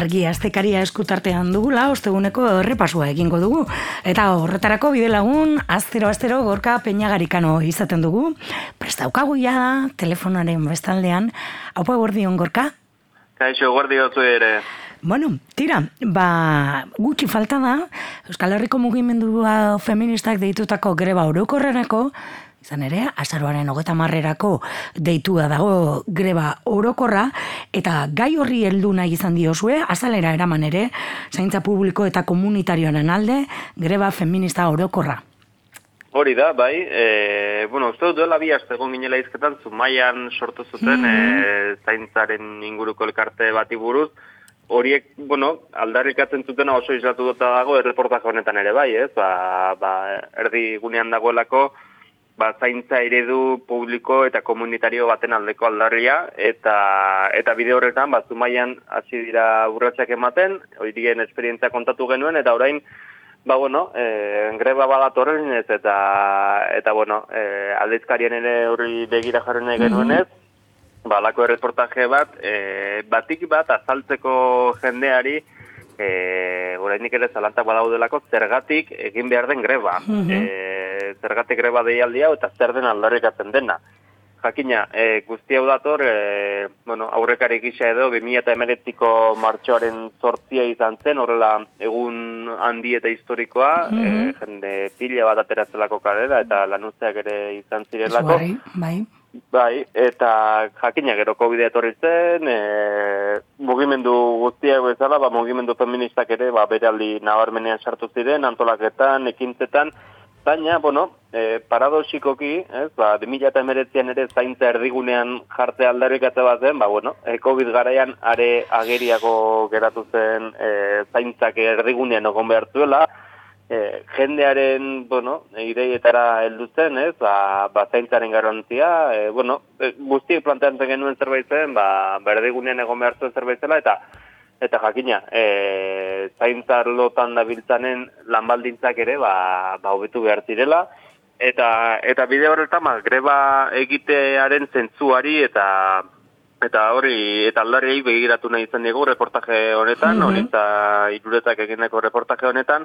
argi aztekaria eskutartean dugula, osteguneko errepasua egingo dugu. Eta horretarako bide lagun, aztero gorka peinagarikano izaten dugu. Prestaukagu ja telefonaren bestaldean. Haupa gordion gorka? Kaixo, gordio zu ere. Bueno, tira, ba, gutxi falta da, Euskal Herriko mugimendua feministak deitutako greba orokorrerako, Izan ere, azaroaren hogeta marrerako deitua dago greba orokorra, eta gai horri heldu nahi izan diozue, azalera eraman ere, zaintza publiko eta komunitarioaren alde, greba feminista orokorra. Hori da, bai, e, bueno, uste dut duela bi egon ginela izketan, zumaian sortu zuten mm zaintzaren inguruko elkarte bati buruz, horiek, bueno, aldarrikatzen zutena oso izlatu dut dago erreportaje honetan ere bai, ez? Ba, ba, erdi gunean dagoelako, ba, zaintza eredu publiko eta komunitario baten aldeko aldarria, eta eta bide horretan, ba, zumaian hasi dira urratxak ematen, horien esperientzia kontatu genuen, eta orain, ba, bueno, e, greba badatorren ez, eta, eta bueno, e, aldezkarien ere hori begira jarren nahi genuen ez, ba, lako erreportaje bat, e, batik bat azaltzeko jendeari, e, orainik ere zalantak badaudelako, zergatik egin behar den greba. Mm zergatik greba deialdia eta zer den aldarrikatzen dena. Jakina, e, guzti hau dator, e, bueno, aurrekari gisa edo, 2008ko martxoaren sortzia izan zen, horrela egun handi eta historikoa, mm -hmm. jende pila bat ateratzelako karera, eta lanuzteak ere izan zirelako. Bai, bai. Eta jakina gero COVID etorri zen, e, mugimendu guztiak bezala, ba, mugimendu feministak ere, ba, bere aldi nabarmenean sartu ziren, antolaketan, ekintzetan, Baina, bueno, e, paradoxikoki, ez, ba, 2008an ere zaintza erdigunean jarte aldarrikatze bat zen, ba, bueno, e, COVID garaian are ageriako geratu zen e, zaintzak erdigunean ogon behar zuela, e, jendearen, bueno, ideietara heldu zen, ez, ba, ba zaintzaren garantzia, e, bueno, e, guztiek plantean genuen zerbait zen, ba, berdigunean egon behar zuen zerbait zela, eta eta jakina, e, zaintzar lotan da biltzanen lanbaldintzak ere, ba, ba hobetu behar zirela, eta, eta bide horretan, ba, greba egitearen zentzuari, eta eta hori, eta aldarriei begiratu nahi izan dugu reportaje honetan, mm -hmm. eta iruretak egineko reportaje honetan,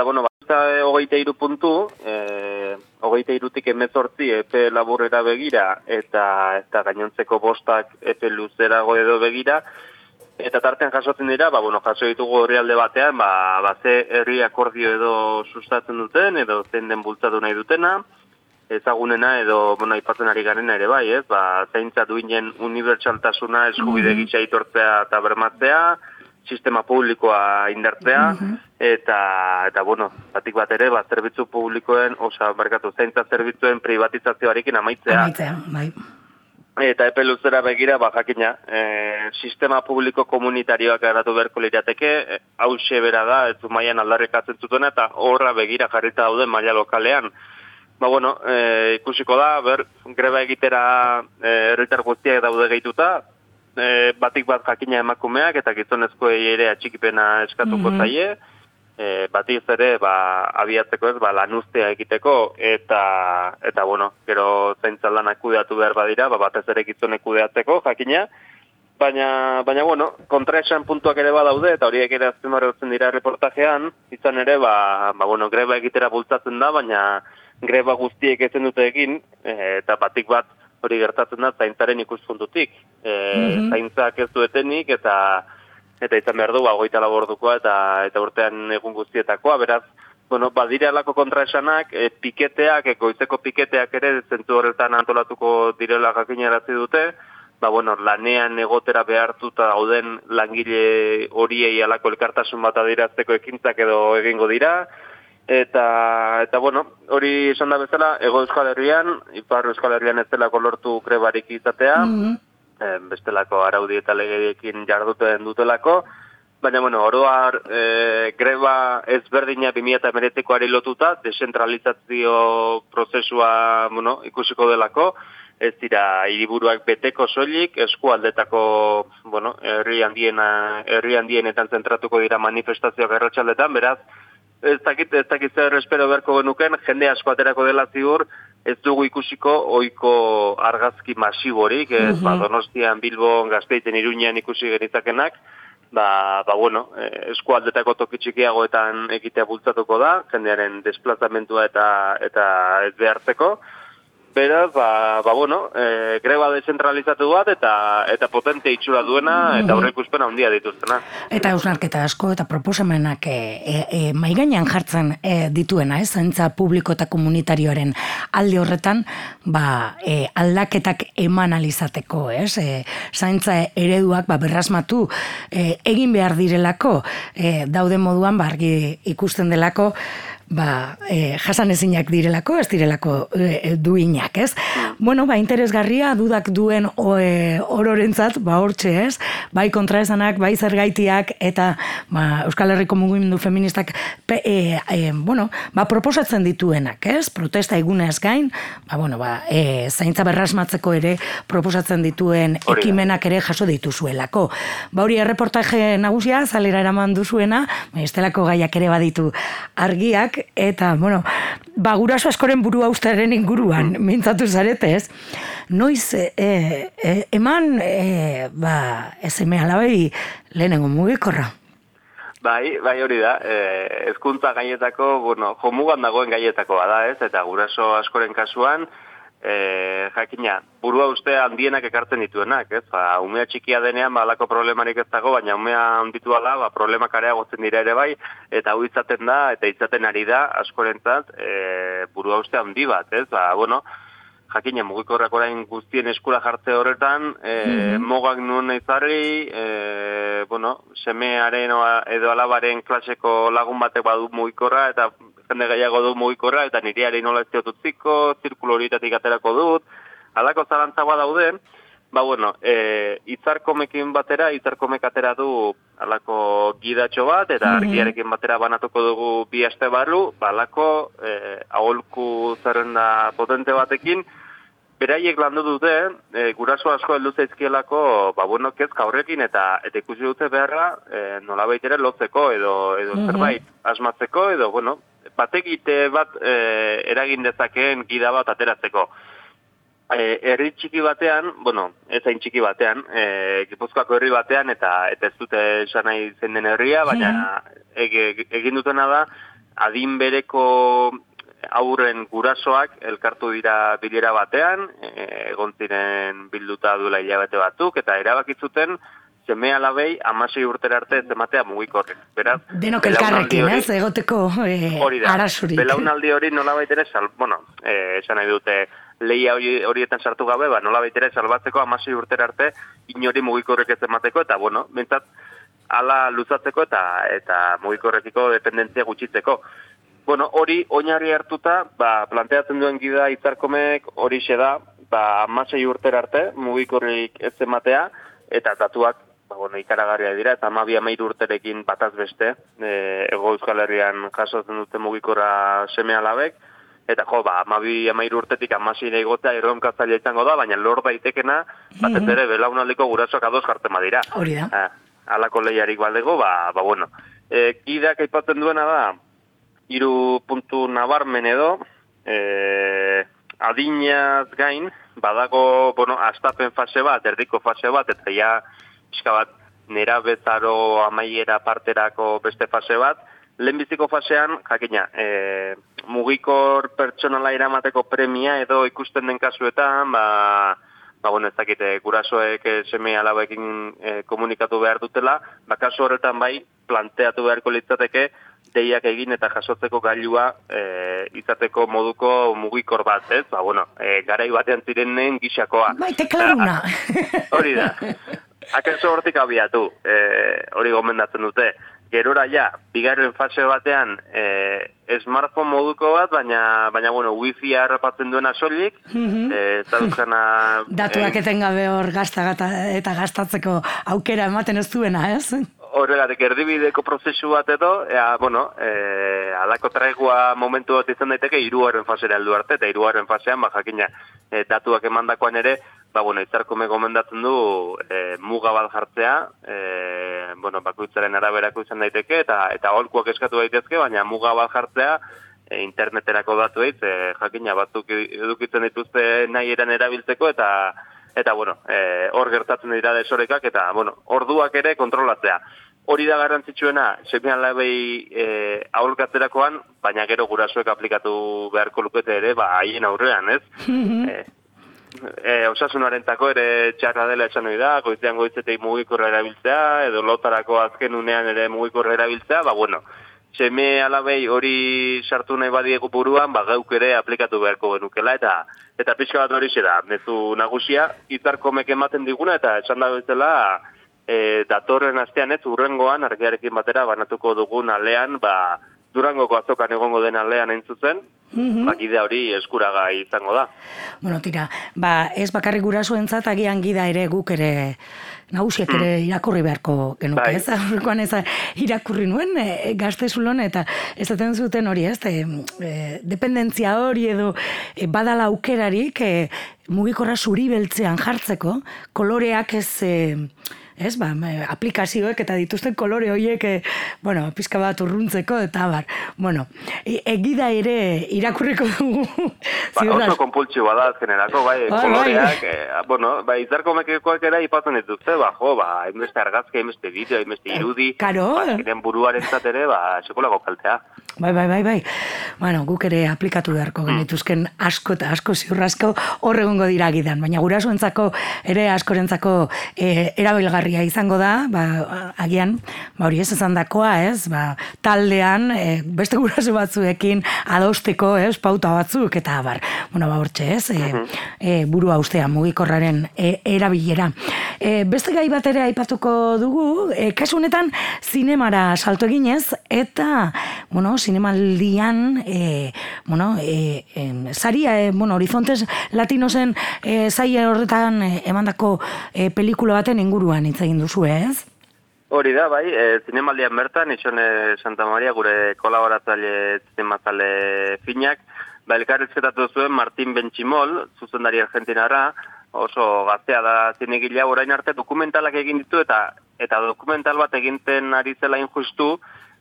eta bueno, ba, hogeita iru puntu, e, hogeita irutik emezortzi epe laburera begira, eta, eta gainontzeko bostak epe luzerago edo begira, Eta tartean jasotzen dira, ba, bueno, jaso ditugu horri alde batean, ba, ba ze herri akordio edo sustatzen duten, edo zen den bultzatu nahi dutena, ezagunena edo, bueno, aipatzen ari garen ere bai, ez, ba, zeintza duinen unibertsaltasuna eskubide mhm. gitza itortzea eta bermatzea, sistema publikoa indartzea, mhm. eta, eta, bueno, batik bat ere, ba, zerbitzu publikoen, osa, barkatu, zeintza zerbitzuen privatizazioarekin amaitzea. Amaitzea, bai eta epe luzera begira, ba, jakina, e, sistema publiko komunitarioak eratu beharko lirateke, e, hau bera da, ez maian aldarrikatzen zutuna, eta horra begira jarrita daude maila lokalean. Ba, bueno, e, ikusiko da, ber, greba egitera e, erritar guztiak daude gehituta, e, batik bat jakina emakumeak, eta gizonezko ere atxikipena eskatuko mm zaie, e, batiz ere ba, abiatzeko ez, ba, lanuztea egiteko, eta, eta bueno, gero zaintzaldanak kudeatu behar badira, ba, batez ere gizonek kudeatzeko, jakina, baina, baina bueno, kontraesan puntuak ere badaude, eta horiek ere azten dira reportajean, izan ere, ba, ba, bueno, greba egitera bultzatzen da, baina greba guztiek ezen dute egin, e, eta batik bat hori gertatzen da zaintzaren ikuspuntutik. E, mm Zaintzak ez duetenik, eta eta izan behar du, ba, goita labordukoa eta eta urtean egun guztietakoa, beraz, bueno, badire alako kontraesanak, e, piketeak, egoizeko piketeak ere, zentu horretan antolatuko direla jakin dute, ba, bueno, lanean egotera behartuta dauden langile horiei alako elkartasun bat adirazteko ekintzak edo egingo dira, eta, eta bueno, hori esan da bezala, ego euskal herrian, ipar euskal herrian ez delako lortu krebarik izatea, mm bestelako araudi eta legediekin jarduten dutelako, baina, bueno, oroar e, greba ezberdina 2008ko ari lotuta, desentralizazio prozesua, bueno, ikusiko delako, ez dira hiriburuak beteko soilik, eskualdetako, bueno, herri handiena, herri handienetan zentratuko dira manifestazioak erratxaldetan, beraz, ez dakit, ez dakit zer espero berko genuken, jende asko aterako dela ziur, ez dugu ikusiko ohiko argazki masiborik, ez, mm -hmm. ba, Donostian, Bilbon, Gazteiten, Iruñean ikusi genitakenak, ba, ba bueno, e, eskualdetako toki txikiagoetan egitea bultzatuko da, jendearen desplazamentua eta eta ez behartzeko, Beraz, ba, ba bueno, e, greba dezentralizatu bat eta eta potente itxura duena eta horrek uspena handia dituztena. Eta eusnarketa asko eta proposamenak e, e, e, maigainan jartzen e, dituena, ez? Zaintza publiko eta komunitarioaren alde horretan, ba, e, aldaketak eman alizateko, ez? E, zaintza ereduak ba, berrasmatu e, egin behar direlako, e, daude moduan, ba, argi ikusten delako, ba, e, jasan ezinak direlako, ez direlako e, duinak, ez? Bueno, ba, interesgarria dudak duen e, ororentzat, ba, hortxe, ez? Bai kontraesanak, bai zergaitiak, eta ba, Euskal Herriko mugimendu feministak pe, e, e, bueno, ba, proposatzen dituenak, ez? Protesta egunez gain, ba, bueno, ba, e, zaintza berrasmatzeko ere proposatzen dituen ekimenak ere jaso dituzuelako. Ba, hori erreportaje nagusia, zalera eraman duzuena, ba, estelako gaiak ere baditu argiak, eta, bueno, ba, guraso askoren burua ustaren inguruan, mintzatu zarete, ez? Noiz, e, e, eman, e, ba, ez eme alabai lehenengo mugikorra? Bai, bai hori da, e, ezkuntza gaietako, bueno, jomugan dagoen gaietako da, ez? Eta guraso askoren kasuan, e, jakina, burua uste handienak ekartzen dituenak, ez? Ba, umea txikia denean, ba, alako problemarik ez dago, baina umea onditu ala, ba, problemak area gotzen dira ere bai, eta hau izaten da, eta izaten ari da, askorentzat, e, burua uste handi bat, ez? Ba, bueno, jakina, mugikorrak orain guztien eskura jartze horretan, e, mm mogak nuen ezarri, e, bueno, semearen edo alabaren klaseko lagun batek badu mugikorra, eta jende gaiago du mugikorra, eta niriari nola ez ziko, zirkulo horietatik aterako dut, alako zalantzagoa daude, ba bueno, e, itzarkomekin batera, itzarkomek atera du alako gidatxo bat, eta mm argiarekin batera banatuko dugu bi aste barru, ba alako e, aholku zerrenda potente batekin, Beraiek landu dute, e, guraso asko heldu zaizkielako, ba bueno, kezka horrekin eta eta ikusi dute beharra, e, nolabait ere lotzeko edo edo mm zerbait asmatzeko edo bueno, batekite bat e, eragin dezakeen gida bat ateratzeko. E, herri txiki batean, bueno, ez hain txiki batean, e, Gipuzkoako herri batean eta eta ez dute esan nahi zen den herria, baina egin dutena da adin bereko aurren gurasoak elkartu dira bilera batean, e, egon ziren bilduta duela hilabete batzuk eta erabakitzuten seme alabei amasei urtera arte zematea mugikorrek. Beraz, Denok elkarrekin, ez, egoteko e, arasurik. Belaunaldi hori nola baitere, sal, bueno, e, esan nahi dute, lehia horietan sartu gabe, ba, nola baitere salbatzeko amasei urtera arte inori mugikorrek ez emateko, eta bueno, bintzat, ala luzatzeko eta eta mugikorrekiko dependentzia gutxitzeko. Bueno, hori oinarri hartuta, ba, planteatzen duen gida itzarkomek hori da, ba, amasei urtera arte mugikorrik ez ematea, eta datuak ba, bueno, ikaragarria dira, eta amabi amairu urterekin bataz beste, e, ego euskal herrian jasotzen dute mugikora seme alabek, eta jo, ba, amabi amairu urtetik amasi nahi gotea erronkatzaile izango da, baina lor daitekena, bat ez mhm. ere, belaunaldiko gurasoak adoz jartzen badira. Hori da. Eh, alako lehiarik baldego, ba, ba bueno. E, kideak aipatzen duena da, iru puntu nabarmen edo, e, adinaz gain, badago, bueno, astapen fase bat, erdiko fase bat, eta ja, pixka bat nera bezaro amaiera parterako beste fase bat, lehenbiziko fasean, jakina, e, mugikor pertsonala iramateko premia edo ikusten den kasuetan, ba, ba bueno, ez dakite, gurasoek eh, seme alabekin e, komunikatu behar dutela, ba, kasu horretan bai, planteatu beharko litzateke, deiak egin eta jasotzeko gailua e, izateko moduko mugikor bat, ez? Ba, bueno, e, garai batean zirenen gixakoa. Bai, teklaruna. Hori da. akaso hortik abiatu, e, hori gomendatzen dute. Gerora ja, bigarren fase batean, e, smartphone moduko bat, baina, baina bueno, wifi harrapatzen duena solik, mm -hmm. e, Datuak e, etengabe hor gazta eta gastatzeko aukera ematen ez duena, ez? Horregatik erdibideko prozesu bat edo, ea, bueno, e, alako traigua momentu bat izan daiteke, iruaren fasera heldu arte, eta iruaren fasean, ba, jakina, e, datuak emandakoan ere, ba, bueno, izarko gomendatzen du e, muga bat jartzea, e, bueno, bakoitzaren araberako izan daiteke, eta eta holkuak eskatu daitezke, baina muga bat jartzea, e, interneterako datu e, jakina batzuk edukitzen dituzte nahi eran erabiltzeko, eta eta bueno, e, hor gertatzen dira desorekak, eta bueno, orduak ere kontrolatzea. Hori da garrantzitsuena, semean labei e, aholkatzerakoan, baina gero gurasoek aplikatu beharko lukete ere, ba, haien aurrean, ez? e, e, osasunaren tako ere txarra dela esan hori da, goizean goizetei mugikorra erabiltzea, edo lotarako azken unean ere mugikorra erabiltzea, ba, bueno, seme alabei hori sartu nahi badiegu buruan, ba, gauk ere aplikatu beharko genukela, eta eta pixka bat hori da, mezu nagusia, itarkomek ematen diguna, eta esan da bezala, e, datorren astean ez, urrengoan, argiarekin batera, banatuko dugun alean, ba, durangoko azokan egongo den alean entzutzen, Mm -hmm. hori eskuraga izango da. Bueno, tira, ba, ez bakarrik gurasoentzat agian gida ere guk ere nagusiak ere mm. irakurri beharko genuke, bai. ez? Aurrekoan ez irakurri nuen e, gazte zulon, eta ez zuten hori, ez? E, dependentzia hori edo e, badala aukerarik e, mugikorra zuri beltzean jartzeko, koloreak ez... E, ez, ba, aplikazioek eta dituzten kolore horiek, e, bueno, pizka bat urruntzeko, eta bar, bueno, e, egida ere irakurriko dugu. Ba, oso kompultsio bada azkenerako, bai, bai, koloreak, bai. E, bueno, bai, izarko mekekoak ere ipatzen dituzte, ba, jo, ba, hainbeste argazke, hainbeste bideo, hainbeste irudi, karo, ba, buruaren zatere, ba, sekolako kaltea. Bai, bai, bai, bai. Bueno, guk ere aplikatu beharko mm. genituzken asko eta asko ziurrasko horregongo dira gidan, baina gurasoentzako ere askorentzako e, erabilgarria izango da, ba, agian, ba, hori ez esan dakoa, ez, ba, taldean, e, beste guraso batzuekin adosteko, ez, pauta batzuk, eta bar, bueno, ba, hortxe, ez, e, e, burua ustea mugikorraren e, erabilera. E, beste gai bat ere aipatuko dugu, e, kasu honetan, zinemara salto eginez, eta, bueno, zinemaldian e, bueno, e, e, zaria, e, bueno, Horizontes Latinosen e, zaila horretan emandako e, pelikula baten inguruan hitz egin duzu, ez? Hori da, bai, e, zinemaldian bertan, itxone Santa Maria, gure kolaboratzaile zinemazale finak, ba, elkarrizketatu zuen Martin Benchimol, zuzendari argentinara, oso gaztea da zinegila orain arte dokumentalak egin ditu eta eta dokumental bat eginten ari zela injustu,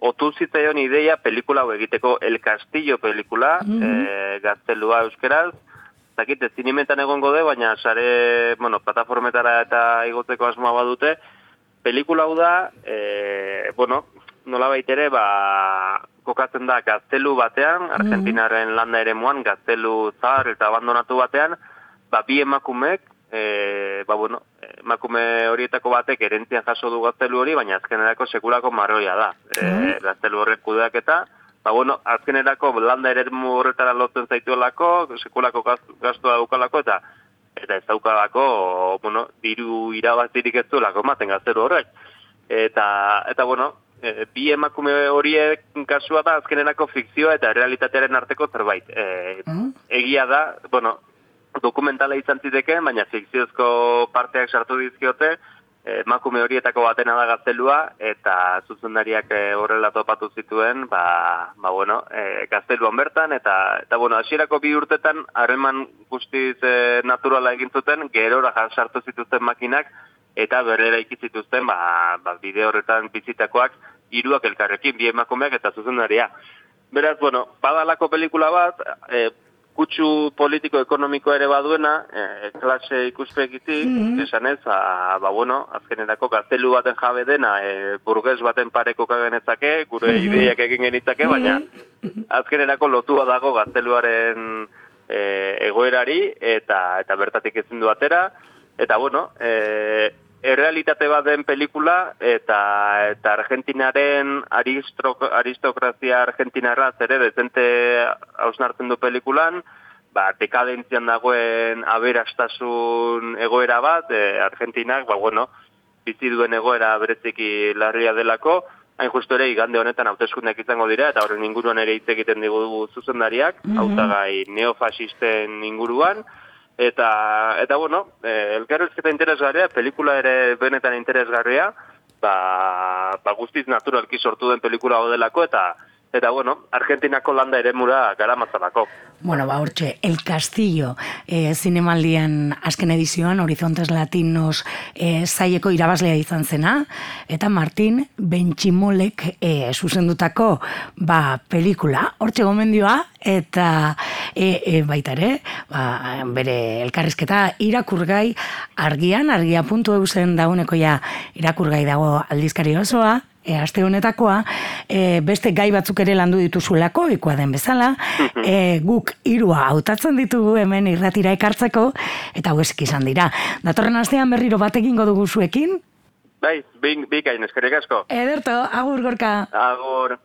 otu zitzaion ideia pelikula hau egiteko El Castillo pelikula, mm -hmm. gaztelua euskeraz, zakite, zinimentan egongo de, baina sare, bueno, plataformetara eta igoteko asmoa badute, pelikula hau da, e, bueno, nola baitere, ba, kokatzen da gaztelu batean, mhm. Argentinaren landa ere muan, gaztelu zahar eta abandonatu batean, ba, bi emakumek, e, ba, bueno, emakume horietako batek erentzian jaso du gaztelu hori, baina azkenerako sekulako marroia da. E, mm. gaztelu horrek kudeak eta, ba, bueno, azkenerako landa ere horretara lotzen zaituelako, sekulako gaztua daukalako, eta eta ez daukalako, bueno, diru irabazirik ez duelako maten gaztelu horrek. Eta, eta bueno, e, bi emakume horiek kasua da azkenerako fikzioa eta realitatearen arteko zerbait. E, mm. Egia da, bueno, dokumentala izan ziteke, baina fikziozko parteak sartu dizkiote, emakume horietako batena da gaztelua, eta zuzendariak eh, horrela topatu zituen, ba, ba bueno, e, gazteluan bertan, eta, eta bueno, asierako bi urtetan, harreman guztiz e, naturala egin zuten, gerora sartu zituzten makinak, eta berrera ikizituzten, ba, ba, bide horretan bizitakoak, hiruak elkarrekin, bi emakumeak eta zuzendaria. Beraz, bueno, badalako pelikula bat, e, kutsu politiko-ekonomiko ere baduena, e, klase ikuspegitik, mm -hmm. esan ez, a, ba, bueno, azkenerako gaztelu baten jabe dena, e, burgez baten pareko kagenezake, gure mm -hmm. ideiak egin genitzake, baina mhm. azkenerako lotua dago gazteluaren e, egoerari, eta eta bertatik ezin du atera, eta bueno, e, errealitate bat den pelikula eta eta Argentinaren aristokrazia argentinarra zere dezente hausnartzen du pelikulan, ba, dekadentzian dagoen aberastasun egoera bat, e, Argentinak, ba, bueno, bizi duen egoera bereziki larria delako, hain justu ere igande honetan hauteskundeak izango dira, eta horren inguruan ere hitz egiten digu zuzendariak, mm hautagai neofasisten inguruan, Eta, eta bueno, eh, elkarrezketa interesgarria, pelikula ere benetan interesgarria, ba, ba guztiz naturalki sortu den pelikula delako eta eta bueno, Argentinako landa ere mura gara matzalako. Bueno, ba, hortxe, El Castillo, e, zinemaldian azken edizioan, Horizontes Latinos e, zaieko irabazlea izan zena, eta Martin Benchimolek e, zuzendutako ba, pelikula, hortxe gomendioa, eta e, e, baita ere, ba, bere elkarrizketa irakurgai argian, argia puntu eusen dauneko ja irakurgai dago aldizkari osoa, e, aste honetakoa, e, beste gai batzuk ere landu dituzulako, ikua den bezala, e, guk irua hautatzen ditugu hemen irratira ekartzeko, eta hauezik izan dira. Datorren astean berriro bat egingo dugu zuekin? Bai, bikain, eskerrik asko. Ederto, agur gorka. Agur.